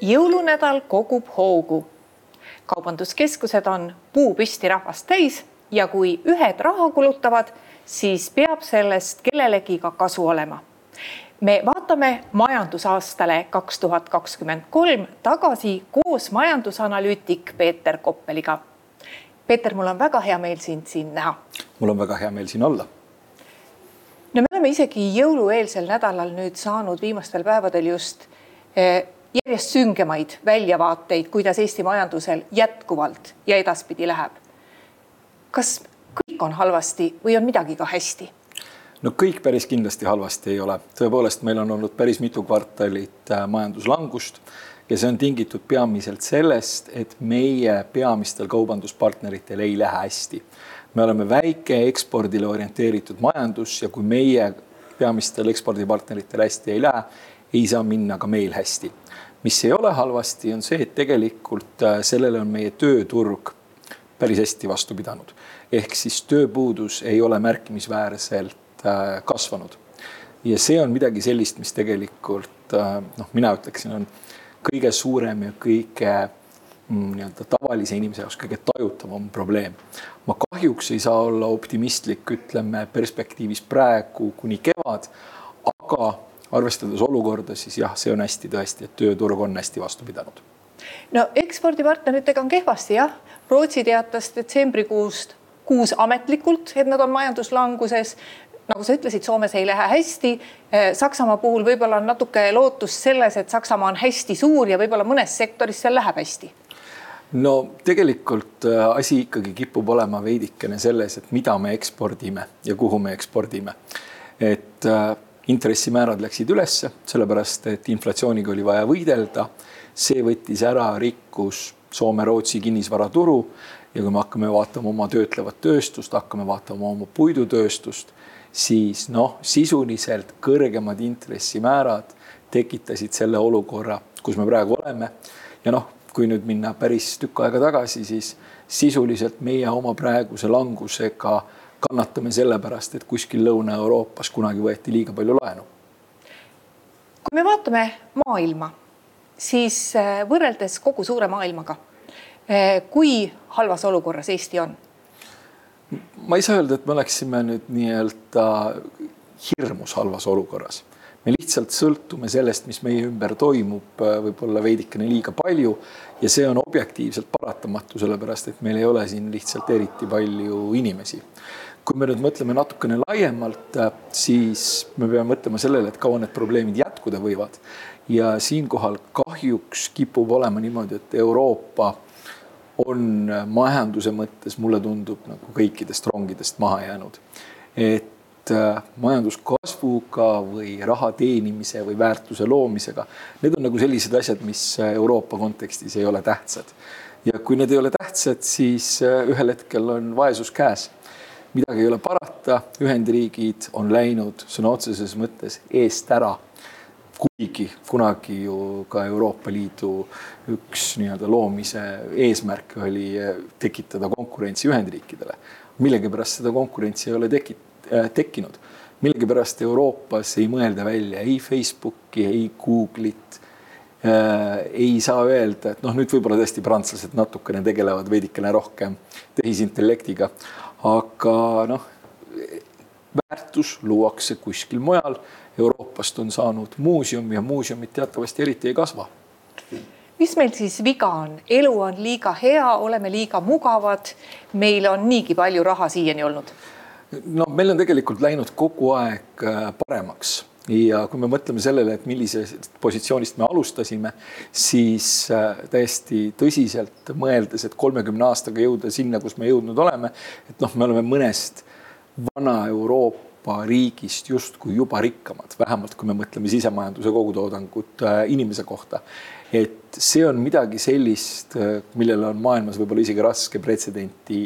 jõulunädal kogub hoogu. kaubanduskeskused on puupüsti rahvast täis ja kui ühed raha kulutavad, siis peab sellest kellelegi ka kasu olema. me vaatame majandusaastale kaks tuhat kakskümmend kolm tagasi koos majandusanalüütik Peeter Koppeliga. Peeter, mul on väga hea meel sind siin näha. mul on väga hea meel siin olla no me oleme isegi jõulueelsel nädalal nüüd saanud viimastel päevadel just eh, järjest süngemaid väljavaateid, kuidas Eesti majandusel jätkuvalt ja edaspidi läheb. kas kõik on halvasti või on midagi ka hästi? no kõik päris kindlasti halvasti ei ole, tõepoolest, meil on olnud päris mitu kvartalit äh, majanduslangust ja see on tingitud peamiselt sellest, et meie peamistel kaubanduspartneritel ei lähe hästi. me oleme väike ekspordile orienteeritud majandus ja kui meie peamistel ekspordipartneritel hästi ei lähe, ei saa minna ka meil hästi mis ei ole halvasti, on see, et tegelikult äh, sellele on meie tööturg päris hästi vastu pidanud. ehk siis tööpuudus ei ole märkimisväärselt äh, kasvanud. ja see on midagi sellist, mis tegelikult äh, noh, mina ütleksin, on kõige suurem ja kõige mm, nii-öelda tavalise inimese jaoks kõige tajutavam probleem. ma kahjuks ei saa olla optimistlik, ütleme perspektiivis praegu kuni kevad, aga arvestades olukorda, siis jah, see on hästi tõesti, et tööturg on hästi vastu pidanud. no ekspordipartneritega on kehvasti jah, Rootsi teatas detsembrikuust kuus ametlikult, et nad on majanduslanguses nagu sa ütlesid, Soomes ei lähe hästi. Saksamaa puhul võib-olla on natuke lootust selles, et Saksamaa on hästi suur ja võib-olla mõnes sektoris seal läheb hästi. no tegelikult äh, asi ikkagi kipub olema veidikene selles, et mida me ekspordime ja kuhu me ekspordime. et äh, intressimäärad läksid ülesse, sellepärast et inflatsiooniga oli vaja võidelda. see võttis ära, rikkus Soome-Rootsi kinnisvaraturu ja kui me hakkame vaatama oma töötlevat tööstust, hakkame vaatama oma puidutööstust, siis noh, sisuliselt kõrgemad intressimäärad tekitasid selle olukorra, kus me praegu oleme. ja noh, kui nüüd minna päris tükk aega tagasi, siis sisuliselt meie oma praeguse langusega kannatame sellepärast, et kuskil Lõuna-Euroopas kunagi võeti liiga palju laenu. kui me vaatame maailma, siis äh, võrreldes kogu suure maailmaga, äh, kui halvas olukorras Eesti on? ma ei saa öelda, et me oleksime nüüd nii-öelda hirmus halvas olukorras me lihtsalt sõltume sellest, mis meie ümber toimub, äh, võib-olla veidikene liiga palju ja see on objektiivselt paratamatu, sellepärast et meil ei ole siin lihtsalt eriti palju inimesi kui me nüüd mõtleme natukene laiemalt, siis me peame mõtlema sellele, et kaua need probleemid jätkuda võivad. ja siinkohal kahjuks kipub olema niimoodi, et Euroopa on majanduse mõttes, mulle tundub nagu kõikidest rongidest maha jäänud. et äh, majanduskasvuga või raha teenimise või väärtuse loomisega, need on nagu sellised asjad, mis Euroopa kontekstis ei ole tähtsad. ja kui need ei ole tähtsad, siis äh, ühel hetkel on vaesus käes midagi ei ole parata, Ühendriigid on läinud sõna otseses mõttes eest ära. kuigi kunagi ju ka Euroopa Liidu üks nii-öelda loomise eesmärk oli tekitada konkurentsi Ühendriikidele. millegipärast seda konkurentsi ei ole tekit- äh,, tekkinud. millegipärast Euroopas ei mõelda välja ei Facebooki, ei Google'it äh,. ei saa öelda, et noh, nüüd võib-olla tõesti prantslased natukene tegelevad veidikene rohkem tehisintellektiga aga noh, väärtus luuakse kuskil mujal. Euroopast on saanud muuseum ja muuseumid teatavasti eriti ei kasva. mis meil siis viga on, elu on liiga hea, oleme liiga mugavad, meil on niigi palju raha siiani olnud? no meil on tegelikult läinud kogu aeg äh, paremaks ja kui me mõtleme sellele, et millisest positsioonist me alustasime, siis äh, täiesti tõsiselt mõeldes, et kolmekümne aastaga jõuda sinna, kus me jõudnud oleme, et noh, me oleme mõnest Vana-Euroopa riigist justkui juba rikkamad, vähemalt kui me mõtleme sisemajanduse kogutoodangut äh, inimese kohta. et see on midagi sellist, äh, millele on maailmas võib-olla isegi raske pretsedenti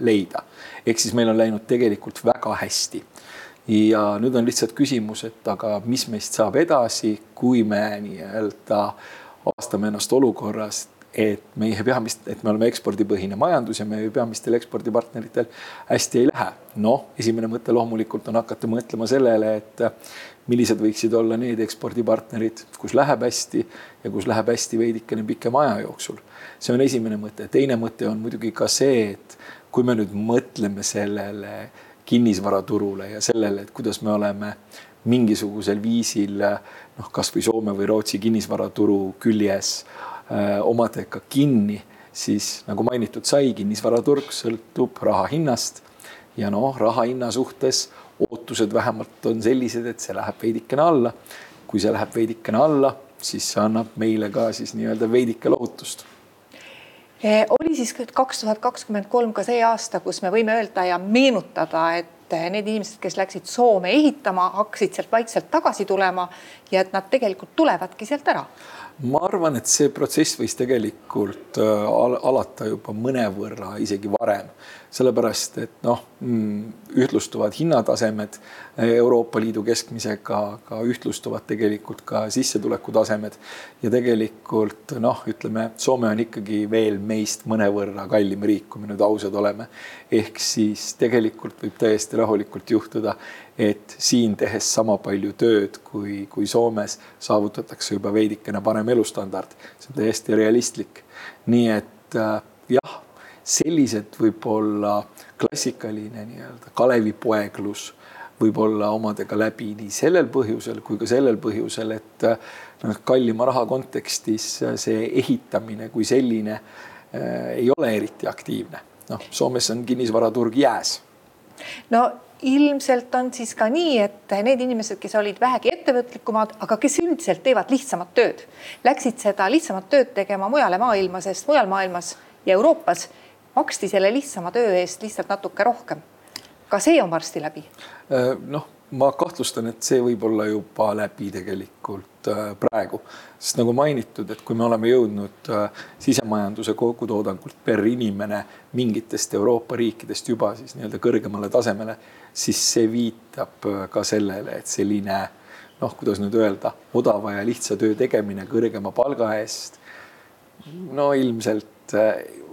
leida. ehk siis meil on läinud tegelikult väga hästi ja nüüd on lihtsalt küsimus, et aga mis meist saab edasi, kui me nii-öelda avastame ennast olukorrast, et meie peamist, et me oleme ekspordipõhine majandus ja meie peamistel ekspordipartneritel hästi ei lähe. noh, esimene mõte loomulikult on hakata mõtlema sellele, et millised võiksid olla need ekspordipartnerid, kus läheb hästi ja kus läheb hästi veidikene pikema aja jooksul. see on esimene mõte. teine mõte on muidugi ka see, et kui me nüüd mõtleme sellele kinnisvaraturule ja sellele, et kuidas me oleme mingisugusel viisil noh, kasvõi Soome või Rootsi kinnisvaraturu küljes Äh, omadega kinni, siis nagu mainitud sai, kinnisvaraturg sõltub raha hinnast ja noh, raha hinna suhtes ootused vähemalt on sellised, et see läheb veidikene alla. kui see läheb veidikene alla, siis see annab meile ka siis nii-öelda veidike lohutust e, oli siis kaks tuhat kakskümmend kolm ka see aasta, kus me võime öelda ja meenutada, et need inimesed, kes läksid Soome ehitama, hakkasid sealt vaikselt tagasi tulema ja et nad tegelikult tulevadki sealt ära ma arvan, et see protsess võis tegelikult äh, alata juba mõnevõrra isegi varem, sellepärast et noh, mm, ühtlustuvad hinnatasemed Euroopa Liidu keskmisega, ka ühtlustuvad tegelikult ka sissetulekutasemed ja tegelikult noh, ütleme, Soome on ikkagi veel meist mõnevõrra kallim riik, kui me nüüd ausad oleme. ehk siis tegelikult võib täiesti rahulikult juhtuda, et siin tehes sama palju tööd kui, kui Soomes saavutatakse juba veidikene parem elustandard. see on täiesti realistlik. nii et äh, jah, sellised võib-olla klassikaline nii-öelda Kalevipoeglus võib olla omadega läbi nii sellel põhjusel kui ka sellel põhjusel, et äh, noh, kallima raha kontekstis äh, see ehitamine kui selline äh, ei ole eriti aktiivne. noh, Soomes on kinnisvaraturg jääs. no ilmselt on siis ka nii, et need inimesed, kes olid vähegi ettevõtlikumad, aga kes üldiselt teevad lihtsamat tööd, läksid seda lihtsamat tööd tegema mujale maailma, sest mujal maailmas ja Euroopas maksti selle lihtsama töö eest lihtsalt natuke rohkem. ka see on varsti läbi? Äh, noh, ma kahtlustan, et see võib olla juba läbi tegelikult äh, praegu, sest nagu mainitud, et kui me oleme jõudnud äh, sisemajanduse kogutoodangult per inimene mingitest Euroopa riikidest juba siis nii-öelda kõrgemale tasemele, siis see viitab ka sellele, et selline noh, kuidas nüüd öelda, odava ja lihtsa töö tegemine kõrgema palga eest. no ilmselt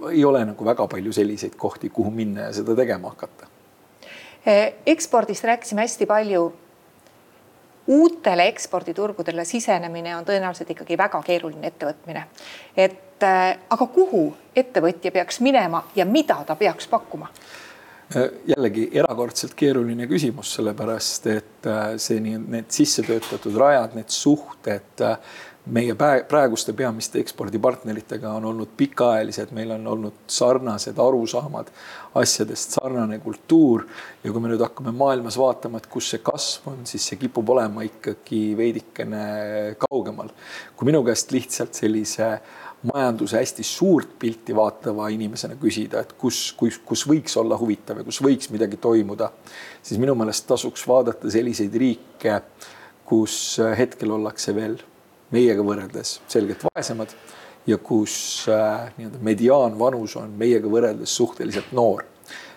ei ole nagu väga palju selliseid kohti, kuhu minna ja seda tegema hakata ekspordist rääkisime hästi palju. uutele eksporditurgudele sisenemine on tõenäoliselt ikkagi väga keeruline ettevõtmine. et eh, aga kuhu ettevõtja peaks minema ja mida ta peaks pakkuma? Eh, jällegi erakordselt keeruline küsimus, sellepärast et see nii, need sisse töötatud rajad, need suhted meie praeguste peamiste ekspordipartneritega on olnud pikaajalised, meil on olnud sarnased arusaamad asjadest, sarnane kultuur. ja kui me nüüd hakkame maailmas vaatama, et kus see kasv on, siis see kipub olema ikkagi veidikene kaugemal. kui minu käest lihtsalt sellise majanduse hästi suurt pilti vaatava inimesena küsida, et kus, kus, kus võiks olla huvitav ja kus võiks midagi toimuda, siis minu meelest tasuks vaadata selliseid riike, kus hetkel ollakse veel meiega võrreldes selgelt vaesemad ja kus äh, nii-öelda mediaanvanus on meiega võrreldes suhteliselt noor.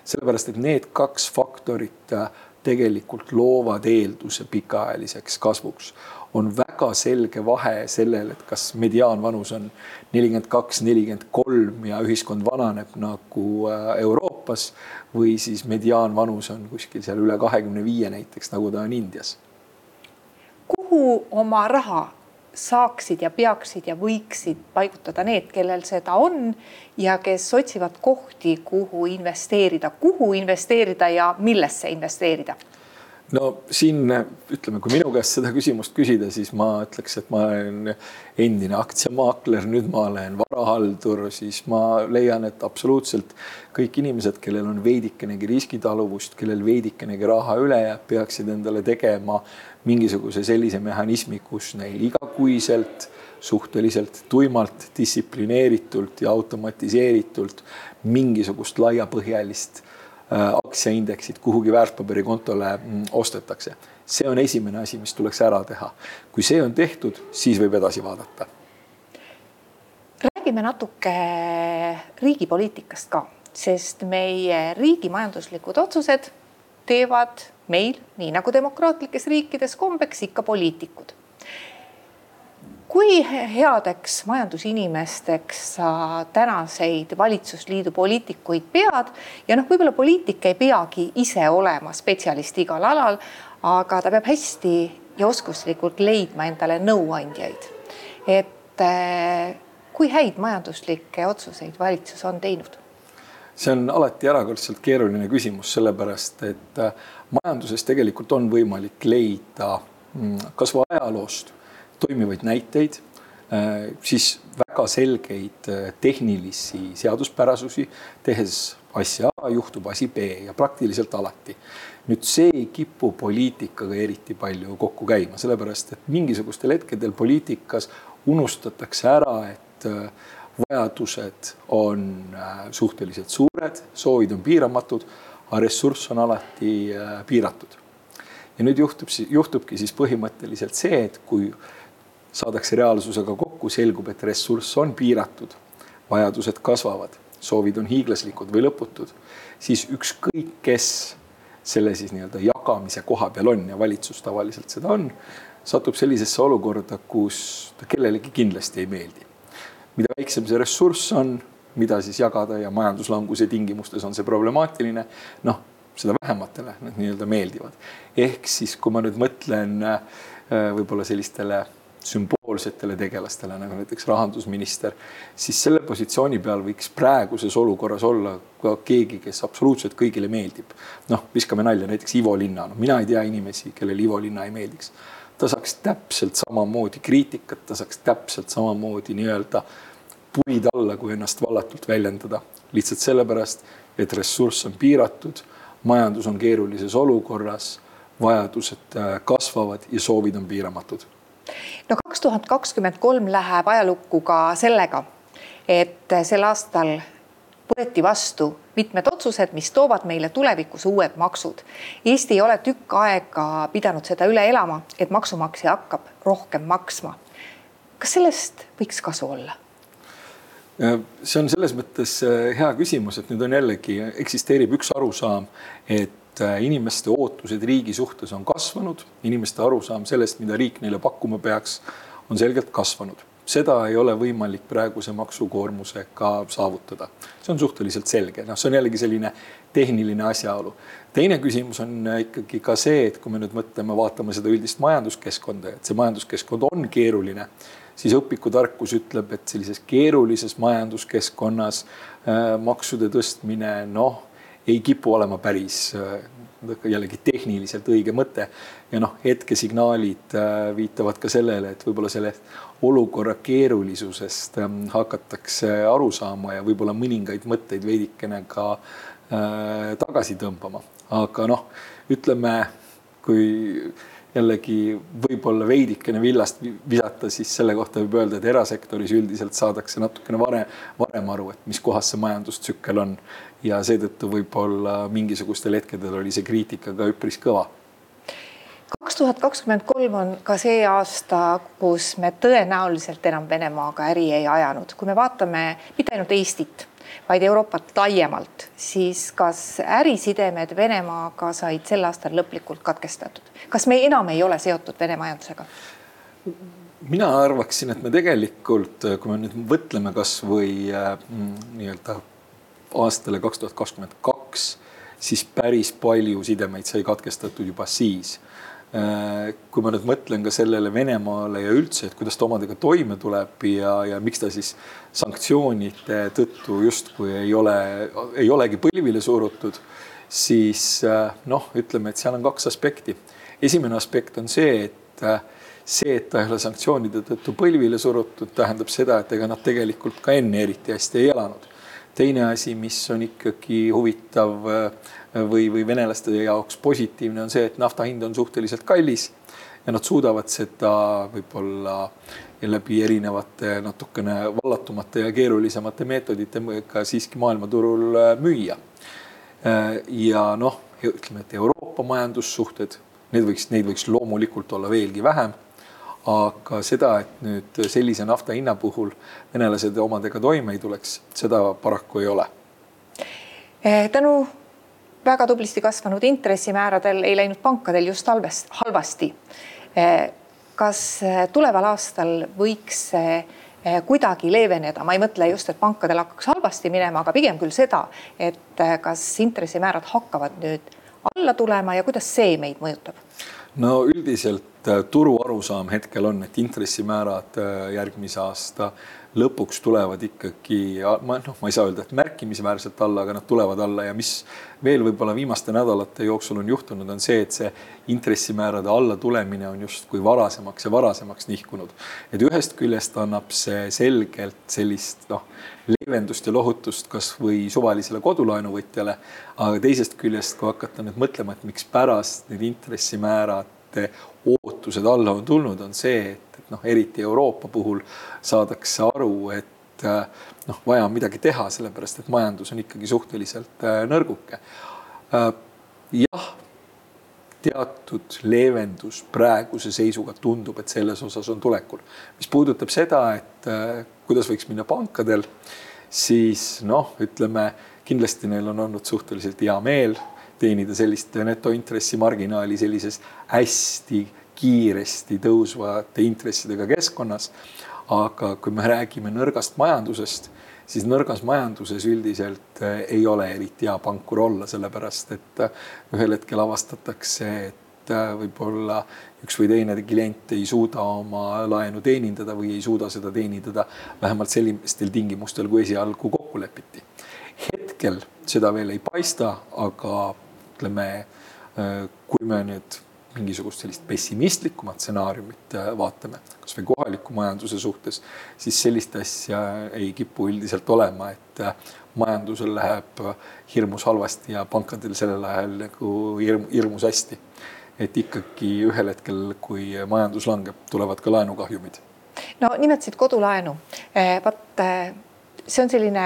sellepärast, et need kaks faktorit äh, tegelikult loovad eelduse pikaajaliseks kasvuks. on väga selge vahe sellel, et kas mediaanvanus on nelikümmend kaks, nelikümmend kolm ja ühiskond vananeb nagu äh, Euroopas või siis mediaanvanus on kuskil seal üle kahekümne viie näiteks, nagu ta on Indias. kuhu oma raha saaksid ja peaksid ja võiksid paigutada need, kellel seda on ja kes otsivad kohti, kuhu investeerida, kuhu investeerida ja millesse investeerida no siin ütleme, kui minu käest seda küsimust küsida, siis ma ütleks, et ma olen endine aktsiamaakler, nüüd ma olen varahaldur, siis ma leian, et absoluutselt kõik inimesed, kellel on veidikenegi riskitaluvust, kellel veidikenegi raha üle jääb, peaksid endale tegema mingisuguse sellise mehhanismi, kus neil igakuiselt suhteliselt tuimalt, distsiplineeritult ja automatiseeritult mingisugust laiapõhjalist aktsiaindeksid kuhugi väärtpaberikontole mm, ostetakse. see on esimene asi, mis tuleks ära teha. kui see on tehtud, siis võib edasi vaadata. räägime natuke riigipoliitikast ka, sest meie riigi majanduslikud otsused teevad meil, nii nagu demokraatlikes riikides kombeks, ikka poliitikud kui headeks majandusinimesteks sa tänaseid valitsusliidu poliitikuid pead ja noh, võib-olla poliitik ei peagi ise olema spetsialist igal alal, aga ta peab hästi ja oskuslikult leidma endale nõuandjaid. et eh, kui häid majanduslikke otsuseid valitsus on teinud? see on alati erakordselt keeruline küsimus, sellepärast et äh, majanduses tegelikult on võimalik leida mm, kasvõi ajaloost toimivaid näiteid, äh, siis väga selgeid äh, tehnilisi seaduspärasusi, tehes asja A, juhtub asi B ja praktiliselt alati. nüüd see ei kipu poliitikaga eriti palju kokku käima, sellepärast et mingisugustel hetkedel poliitikas unustatakse ära, et vajadused on äh, suhteliselt suured, soovid on piiramatud, aga ressurss on alati äh, piiratud. ja nüüd juhtub, juhtubki siis põhimõtteliselt see, et kui saadakse reaalsusega kokku, selgub, et ressurss on piiratud, vajadused kasvavad, soovid on hiiglaslikud või lõputud, siis ükskõik, kes selle siis nii-öelda jagamise koha peal on ja valitsus tavaliselt seda on, satub sellisesse olukorda, kus ta kellelegi kindlasti ei meeldi. Mida väiksem see ressurss on, mida siis jagada ja majanduslanguse tingimustes on see problemaatiline, noh, seda vähematele need nii-öelda meeldivad. ehk siis, kui ma nüüd mõtlen äh, võib-olla sellistele sümboolsetele tegelastele nagu näiteks rahandusminister, siis selle positsiooni peal võiks praeguses olukorras olla ka keegi, kes absoluutselt kõigile meeldib. noh, viskame nalja, näiteks Ivo Linna, no mina ei tea inimesi, kellele Ivo Linna ei meeldiks ta saaks täpselt samamoodi kriitikat, ta saaks täpselt samamoodi nii-öelda puid alla, kui ennast vallatult väljendada. lihtsalt sellepärast, et ressurss on piiratud, majandus on keerulises olukorras, vajadused äh, kasvavad ja soovid on piiramatud. No kaks tuhat kakskümmend kolm läheb ajalukku ka sellega, et sel aastal võeti vastu mitmed otsused, mis toovad meile tulevikus uued maksud. Eesti ei ole tükk aega pidanud seda üle elama, et maksumaksja hakkab rohkem maksma. kas sellest võiks kasu olla? see on selles mõttes äh, hea küsimus, et nüüd on jällegi, eksisteerib üks arusaam, et äh, inimeste ootused riigi suhtes on kasvanud, inimeste arusaam sellest, mida riik neile pakkuma peaks, on selgelt kasvanud seda ei ole võimalik praeguse maksukoormusega saavutada. see on suhteliselt selge, noh, see on jällegi selline tehniline asjaolu. teine küsimus on ikkagi ka see, et kui me nüüd mõtleme, vaatame seda üldist majanduskeskkonda, et see majanduskeskkond on keeruline, siis õpikutarkus ütleb, et sellises keerulises majanduskeskkonnas äh, maksude tõstmine, noh, ei kipu olema päris äh, jällegi tehniliselt õige mõte. ja noh, hetkesignaalid äh, viitavad ka sellele, et võib-olla selle olukorra keerulisusest ähm, hakatakse aru saama ja võib-olla mõningaid mõtteid veidikene ka äh, tagasi tõmbama. aga noh, ütleme, kui jällegi võib-olla veidikene villast visata, siis selle kohta võib öelda, et erasektoris üldiselt saadakse natukene varem, varem aru, et mis kohas see majandustsükkel on. Ja seetõttu võib-olla mingisugustel hetkedel oli see kriitika ka üpris kõva kaks tuhat kakskümmend kolm on ka see aasta, kus me tõenäoliselt enam Venemaaga äri ei ajanud, kui me vaatame mitte ainult Eestit, vaid Euroopat laiemalt, siis kas ärisidemed Venemaaga said sel aastal lõplikult katkestatud? kas me enam ei ole seotud Vene majandusega? mina arvaksin, et me tegelikult, kui me nüüd mõtleme kasvõi äh, nii-öelda aastale kaks tuhat kakskümmend kaks, siis päris palju sidemeid sai katkestatud juba siis Äh, kui ma nüüd mõtlen ka sellele Venemaale ja üldse, et kuidas ta omadega toime tuleb ja, ja miks ta siis sanktsioonide tõttu justkui ei ole, ei olegi põlvile surutud, siis äh, noh, ütleme, et seal on kaks aspekti. esimene aspekt on see, et äh, see, et ta ei ole sanktsioonide tõttu põlvile surutud, tähendab seda, et ega nad tegelikult ka enne eriti hästi ei elanud. Teine asi, mis on ikkagi huvitav või, või venelaste jaoks positiivne on see, et nafta hind on suhteliselt kallis ja nad suudavad seda võib-olla läbi erinevate natukene vallatumate ja keerulisemate meetoditega siiski maailmaturul äh, müüa. Äh, ja noh, ütleme, et Euroopa majandussuhted, need võiks, neid võiks loomulikult olla veelgi vähem. Aga seda, et nüüd sellise nafta hinna puhul venelased omadega toime ei tuleks, seda paraku ei ole. Eh, tänu väga tublisti kasvanud intressimääradel ei läinud pankadel just halvest, halvasti. Eh, kas tuleval aastal võiks kuidagi leeveneda, ma ei mõtle just, et pankadel hakkaks halvasti minema, aga pigem küll seda, et kas intressimäärad hakkavad nüüd alla tulema ja kuidas see meid mõjutab? no üldiselt turu arusaam hetkel on, et intressimäärad järgmise aasta lõpuks tulevad ikkagi, ma noh, ma ei saa öelda, et märkimisväärselt alla, aga nad tulevad alla ja mis veel võib-olla viimaste nädalate jooksul on juhtunud, on see, et see intressimäärade allatulemine on justkui varasemaks ja varasemaks nihkunud. et ühest küljest annab see selgelt sellist noh, leevendust ja lohutust kasvõi suvalisele kodulaenuvõtjale, aga teisest küljest, kui hakata nüüd mõtlema, et mikspärast need intressimäärade ootused alla on tulnud, on see, et et noh, eriti Euroopa puhul saadakse aru, et äh, noh, vaja on midagi teha, sellepärast et majandus on ikkagi suhteliselt äh, nõrguke. Äh, jah, teatud leevendus praeguse seisuga tundub, et selles osas on tulekul. mis puudutab seda, et kuidas võiks minna pankadel, siis noh, ütleme kindlasti neil on olnud suhteliselt hea meel teenida sellist netointressimarginaali sellises hästi kiiresti tõusvate intressidega keskkonnas. aga kui me räägime nõrgast majandusest, siis nõrgas majanduses üldiselt eh, ei ole eriti hea pankur olla, sellepärast et eh, ühel hetkel avastatakse, et eh, võib-olla üks või teine klient ei suuda oma laenu teenindada või ei suuda seda teenindada vähemalt sellistel tingimustel, kui esialgu kokku lepiti. hetkel seda veel ei paista, aga ütleme, kui me nüüd mingisugust sellist pessimistlikumat stsenaariumit äh, vaatame, kasvõi kohaliku majanduse suhtes, siis sellist asja ei kipu üldiselt olema, et äh, majandusel läheb äh, hirmus halvasti ja pankadel sellel ajal nagu hirm, hirmus hästi. et ikkagi ühel hetkel, kui majandus langeb, tulevad ka laenukahjumid. no nimetasid kodulaenu, vaat see on selline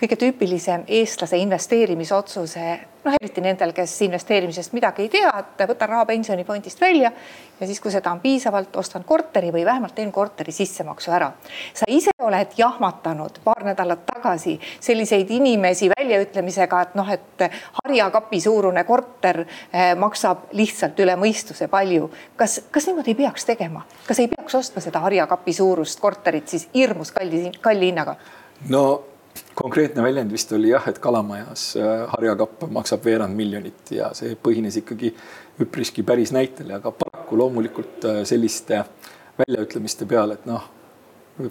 kõige tüüpilisem eestlase investeerimisotsuse, noh, eriti nendel, kes investeerimisest midagi ei tea, et võtan raha pensionifondist välja ja siis, kui seda on piisavalt, ostan korteri või vähemalt teen korteri sissemaksu ära. sa ise oled jahmatanud paar nädalat tagasi selliseid inimesi väljaütlemisega, et noh, et harjakapi suurune korter eh, maksab lihtsalt üle mõistuse palju. kas, kas niimoodi ei peaks tegema, kas ei peaks ostma seda harjakapi suurust korterit siis hirmus kalli, kalli hinnaga? no konkreetne väljend vist oli jah, et Kalamajas äh, harjakapp maksab veerand miljonit ja see põhines ikkagi üpriski päris näitel, aga paraku loomulikult äh, selliste väljaütlemiste peale, et noh,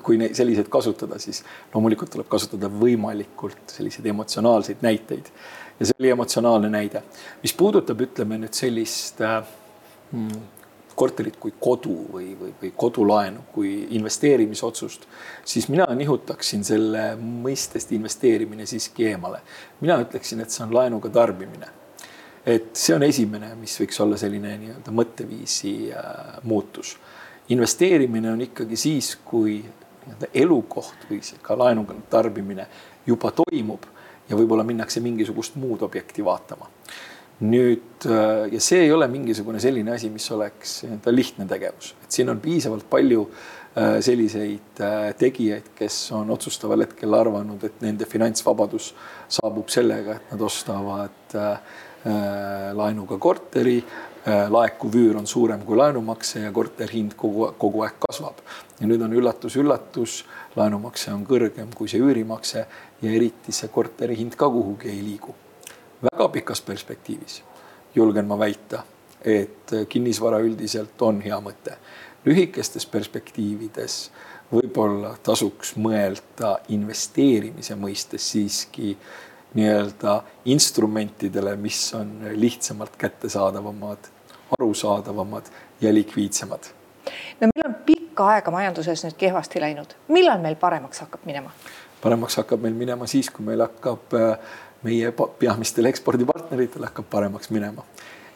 kui selliseid kasutada, siis loomulikult tuleb kasutada võimalikult selliseid emotsionaalseid näiteid. ja see oli emotsionaalne näide. mis puudutab, ütleme nüüd sellist mm, korterit kui kodu või, või, või kodulaenu kui investeerimisotsust, siis mina nihutaksin selle mõistest investeerimine siiski eemale. mina ütleksin, et see on laenuga tarbimine. et see on esimene, mis võiks olla selline nii-öelda mõtteviisi äh, muutus. investeerimine on ikkagi siis, kui nii-öelda elukoht või ka laenuga tarbimine juba toimub ja võib-olla minnakse mingisugust muud objekti vaatama nüüd äh, ja see ei ole mingisugune selline asi, mis oleks nii-öelda lihtne tegevus, et siin on piisavalt palju äh, selliseid äh, tegijaid, kes on otsustaval hetkel arvanud, et nende finantsvabadus saabub sellega, et nad ostavad laenuga korteri, laekuv üür on suurem kui laenumakse ja korteri hind kogu, kogu aeg kasvab. ja nüüd on üllatus-üllatus, laenumakse on kõrgem kui see üürimakse ja eriti see korteri hind ka kuhugi ei liigu väga pikas perspektiivis julgen ma väita, et kinnisvara üldiselt on hea mõte. lühikestes perspektiivides võib-olla tasuks mõelda investeerimise mõistes siiski nii-öelda instrumentidele, mis on lihtsamalt kättesaadavamad, arusaadavamad ja likviidsemad. no meil on pikka aega majanduses nüüd kehvasti läinud, millal meil paremaks hakkab minema? paremaks hakkab meil minema siis, kui meil hakkab äh, meie peamistel ekspordipartneritel hakkab paremaks minema.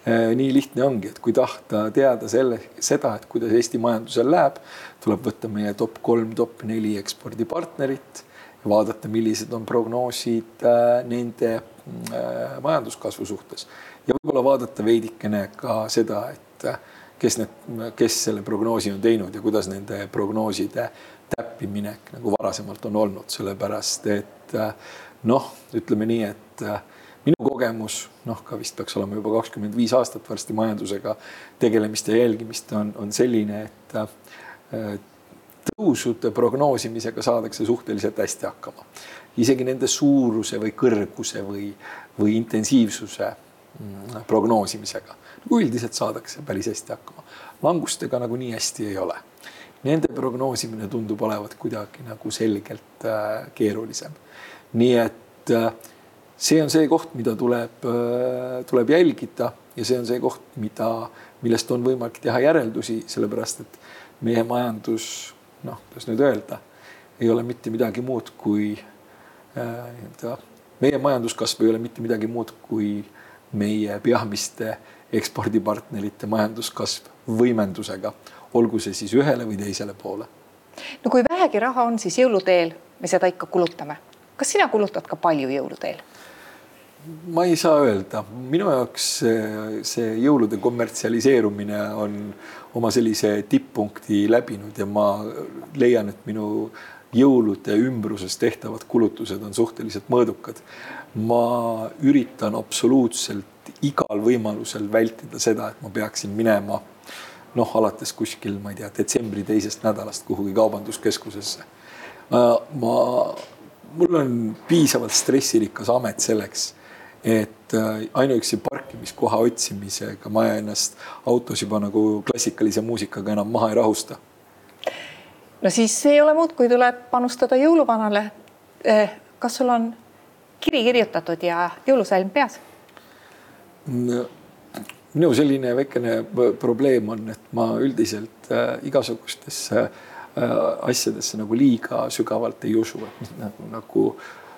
Äh, nii lihtne ongi, et kui tahta teada selle, seda, et kuidas Eesti majandusel läheb, tuleb võtta meie top kolm, top neli ekspordipartnerit ja vaadata, millised on prognoosid äh, nende äh, majanduskasvu suhtes. ja võib-olla vaadata veidikene ka seda, et kes need, kes selle prognoosi on teinud ja kuidas nende prognooside täppiminek nagu varasemalt on olnud, sellepärast et noh, ütleme nii, et äh, minu kogemus, noh, ka vist peaks olema juba kakskümmend viis aastat varsti majandusega tegelemist ja jälgimist on, on selline, et äh, tõusude prognoosimisega saadakse suhteliselt hästi hakkama. isegi nende suuruse või kõrguse või, või intensiivsuse mm, prognoosimisega. nagu üldiselt saadakse päris hästi hakkama. langustega nagu nii hästi ei ole. Nende prognoosimine tundub olevat kuidagi nagu selgelt äh, keerulisem. nii et äh, see on see koht, mida tuleb, äh, tuleb jälgida ja see on see koht, mida, millest on võimalik teha järeldusi, sellepärast et meie majandus, noh, kuidas nüüd öelda, ei ole mitte midagi muud kui nii-öelda meie majanduskasv ei ole mitte midagi muud kui meie peamiste ekspordipartnerite majanduskasv võimendusega, olgu see siis ühele või teisele poole. no kui vähegi raha on, siis jõuluteel me seda ikka kulutame. kas sina kulutad ka palju jõuluteel? ma ei saa öelda, minu jaoks see, see jõulude kommertsialiseerumine on oma sellise tipppunkti läbinud ja ma leian, et minu jõulude ümbruses tehtavad kulutused on suhteliselt mõõdukad. ma üritan absoluutselt igal võimalusel vältida seda, et ma peaksin minema noh, alates kuskil, ma ei tea, detsembri teisest nädalast kuhugi kaubanduskeskusesse. ma, mul on piisavalt stressirikas amet selleks et äh, ainuüksi parkimiskoha otsimisega ma ennast autos juba nagu klassikalise muusikaga enam maha ei rahusta. no siis ei ole muud, kui tuleb panustada jõuluvanale. Eh, kas sul on kiri kirjutatud ja jõulusalm peas? Minu selline väikene probleem on, et ma üldiselt äh, igasugustesse äh, asjadesse nagu liiga sügavalt ei usu, et nagu, nagu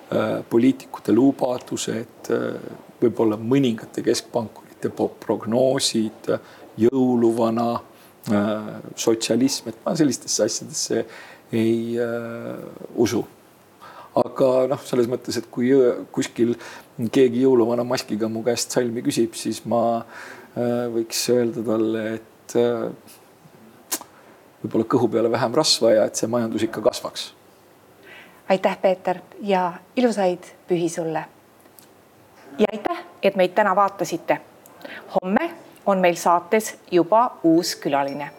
Äh, poliitikute lubadused, äh, võib-olla mõningate keskpankurite prognoosid, jõuluvana, äh, sotsialism, et ma sellistesse asjadesse ei äh, usu. aga noh, selles mõttes, et kui kuskil keegi jõuluvana maskiga mu käest salmi küsib, siis ma võiks öelda talle, et äh, võib-olla kõhu peale vähem rasva ja et see majandus ikka kasvaks aitäh, Peeter ja ilusaid pühi sulle. ja aitäh, et meid täna vaatasite. homme on meil saates juba uus külaline